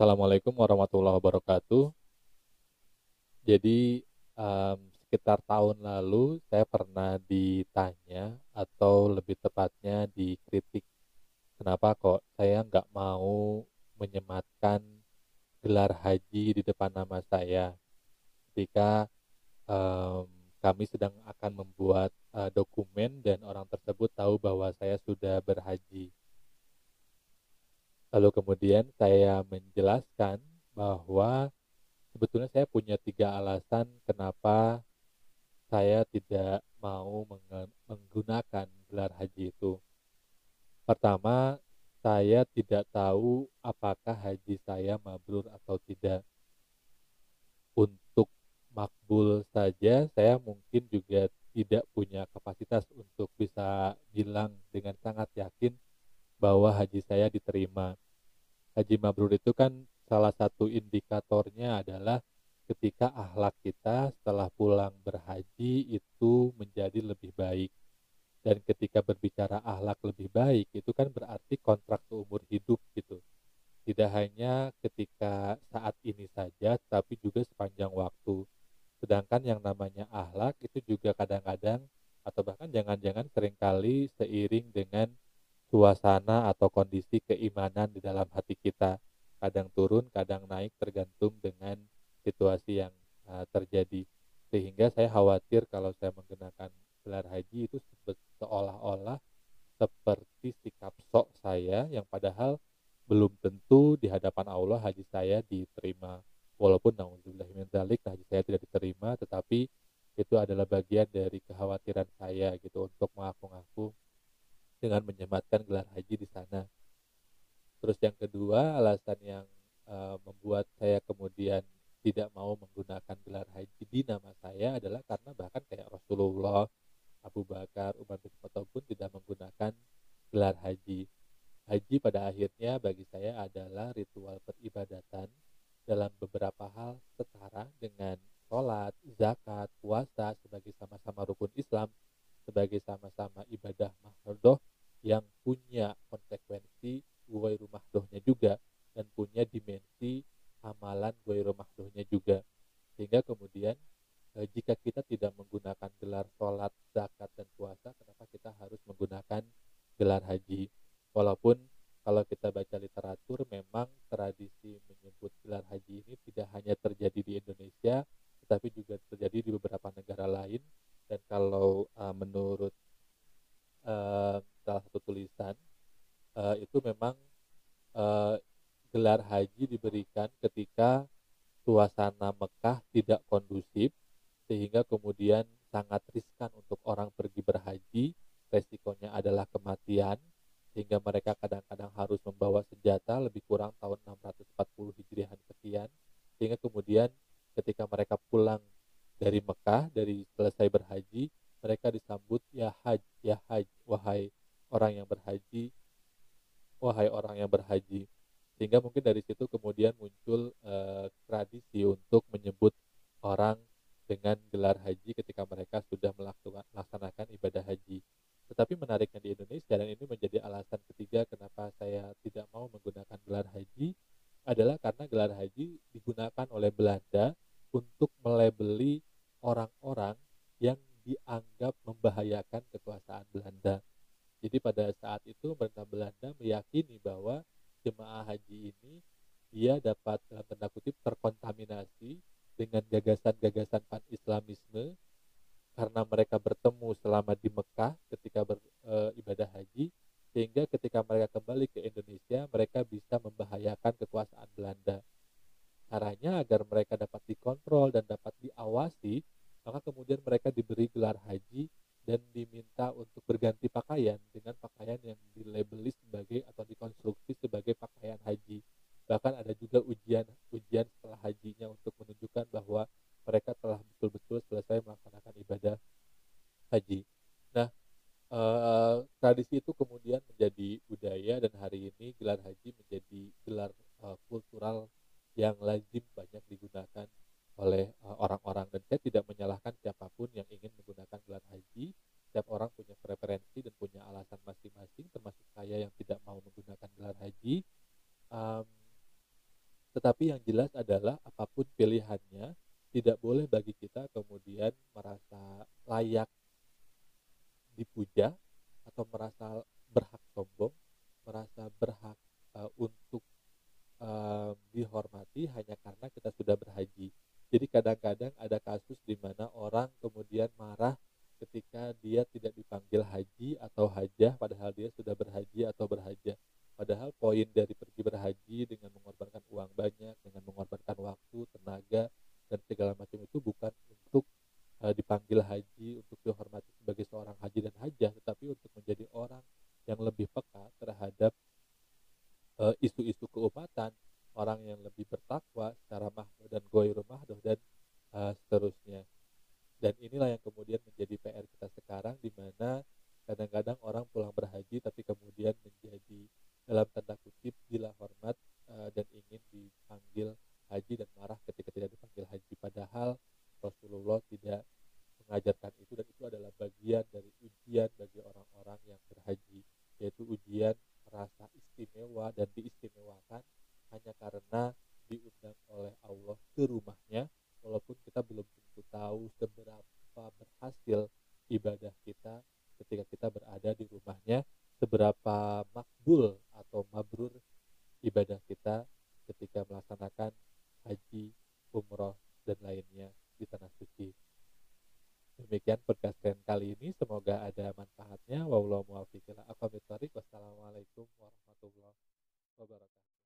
Assalamualaikum warahmatullahi wabarakatuh. Jadi, mmm, sekitar tahun lalu saya pernah ditanya atau lebih tepatnya dikritik, kenapa kok saya nggak mau menyematkan gelar haji di depan nama saya ketika, mmm, kami sedang akan membuat, eee, dokumen dan orang tersebut tahu bahwa saya sudah berhaji. Lalu kemudian saya menjelaskan bahwa sebetulnya saya punya 3 alasan kenapa saya tidak mau menggunakan gelar haji itu. Pertama, saya tidak tahu apakah haji saya mabrur atau tidak. Untuk makbul saja saya mungkin juga tidak punya kapasitas untuk bisa bilang dengan sangat yakin bahwa haji saya diterima. Haji mabrur itu kan salah satu indikatornya adalah ketika akhlak kita setelah pulang berhaji itu menjadi lebih baik. Dan ketika berbicara akhlak lebih baik itu kan berarti kontrak seumur hidup gitu. Tidak hanya ketika saat ini saja tapi juga sepanjang waktu. Sedangkan yang namanya akhlak itu juga kadang-kadang atau bahkan jangan-jangan sering kali seiring dengan suasana atau kondisi keimanan di dalam hati kita. Kadang turun, kadang naik tergantung dengan situasi yang, eee, terjadi. Sehingga saya khawatir kalau saya menggunakan gelar haji itu seolah-olah seperti sikap sok saya yang padahal belum tentu di hadapan Allah haji saya diterima. Walaupun naudzubillahi min dzalik haji saya tidak diterima, tetapi itu adalah bagian dari kekhawatiran saya gitu untuk mengaku-ngaku dengan menyematkan gelar haji di sana. Terus yang kedua, alasan yang, eee, membuat saya kemudian tidak mau menggunakan gelar haji di nama saya adalah karena bahkan kayak Rasulullah, Abu Bakar, Umar bin Khattab pun tidak menggunakan gelar haji. Haji pada akhirnya bagi saya adalah ritual peribadatan dalam beberapa hal setara dengan sholat, zakat, puasa sebagai sama-sama rukun Islam, sebagai sama-sama ibadah mahdoh yang punya konsekuensi ghairu mahdohnya juga dan punya dimensi amalan ghairu mahdohnya juga. Sehingga kemudian e, jika kita tidak menggunakan gelar sholat, zakat, dan puasa, kenapa kita harus menggunakan gelar haji? Walaupun kalau kita baca literatur memang tradisi menyebut gelar haji ini tidak hanya terjadi di Indonesia, tetapi juga terjadi di beberapa negara lain. Dan kalau uh, menurut uh, salah satu tulisan uh, itu memang uh, gelar haji diberikan ketika suasana Mekah tidak kondusif sehingga kemudian sangat riskan untuk orang pergi berhaji. Resikonya adalah kematian sehingga mereka kadang-kadang harus membawa senjata lebih kurang tahun 640 Hijriah sekian. Sehingga kemudian ketika mereka pulang dari Mekah dari selesai berhaji mereka disambut ya haj ya haj wahai orang yang berhaji wahai orang yang berhaji. Sehingga mungkin dari situ kemudian muncul eh, tradisi untuk menyebut orang dengan gelar haji ketika mereka sudah melaksanakan ibadah haji tetapi menariknya di Indonesia dan ini menjadi alasan ketiga kenapa saya tidak mau menggunakan gelar haji adalah karena gelar haji digunakan oleh Belanda untuk melebeli orang-orang yang dianggap membahayakan kekuasaan Belanda. Jadi pada saat itu pemerintah Belanda meyakini bahwa jemaah haji ini dia dapat dalam tanda kutip terkontaminasi dengan gagasan-gagasan pan-islamisme karena mereka bertemu selama di Mekah ketika beribadah e, haji sehingga ketika mereka kembali ke Indonesia mereka bisa membahayakan kekuasaan Belanda. Caranya agar mereka dapat dikontrol dan dapat diawasi maka kemudian mereka diberi gelar haji dan diminta untuk berganti pakaian dengan pakaian yang dilabeli sebagai atau dikonstruksi sebagai pakaian haji. Bahkan ada juga ujian ujian setelah hajinya untuk menunjukkan bahwa mereka telah betul-betul selesai melaksanakan ibadah haji. Nah, eh, tradisi itu kemudian menjadi budaya dan hari ini gelar haji menjadi gelar eh, kultural yang lazim banyak digunakan oleh uh, orang-orang. Dan saya tidak menyalahkan siapa pun yang ingin menggunakan gelar haji. Setiap orang punya preferensi dan punya alasan masing-masing termasuk saya yang tidak mau menggunakan gelar haji. Um, tetapi yang jelas adalah apa pun pilihannya tidak boleh bagi kita kemudian merasa layak dipuja atau merasa berhak sombong, merasa berhak uh, untuk uh, dihormati hanya karena kita sudah berhaji. Jadi kadang-kadang ada kasus di mana orang kemudian marah ketika dia tidak dipanggil haji atau hajah padahal dia sudah berhaji atau berhajah. Padahal poin dari pergi berhaji dengan mengorbankan uang banyak, dengan mengorbankan waktu, tenaga, dan segala macam itu bukan untuk uh, dipanggil haji, untuk dihormati sebagai seorang haji dan hajah, tetapi untuk menjadi orang yang lebih peka terhadap uh, isu-isu keumatan, orang yang lebih bertakwa secara mahdoh dan goiru mahdoh dan uh, seterusnya. Dan inilah yang kemudian menjadi PR kita sekarang di mana kadang-kadang orang pulang berhaji tapi kemudian menjadi dalam tanda kutip gila hormat uh, dan ingin dipanggil haji dan marah ketika tidak dipanggil haji. Padahal Rasulullah tidak mengajarkan itu dan itu adalah bagian dari ujian bagi orang-orang yang berhaji yaitu ujian rasa istimewa dan diistimewakan hanya karena diundang oleh Allah ke rumahnya walaupun kita belum tentu tahu umroh, dan lainnya di tanah suci. Demikian podcast keren kali ini. Semoga ada manfaatnya. Wassalamualaikum warahmatullahi wabarakatuh.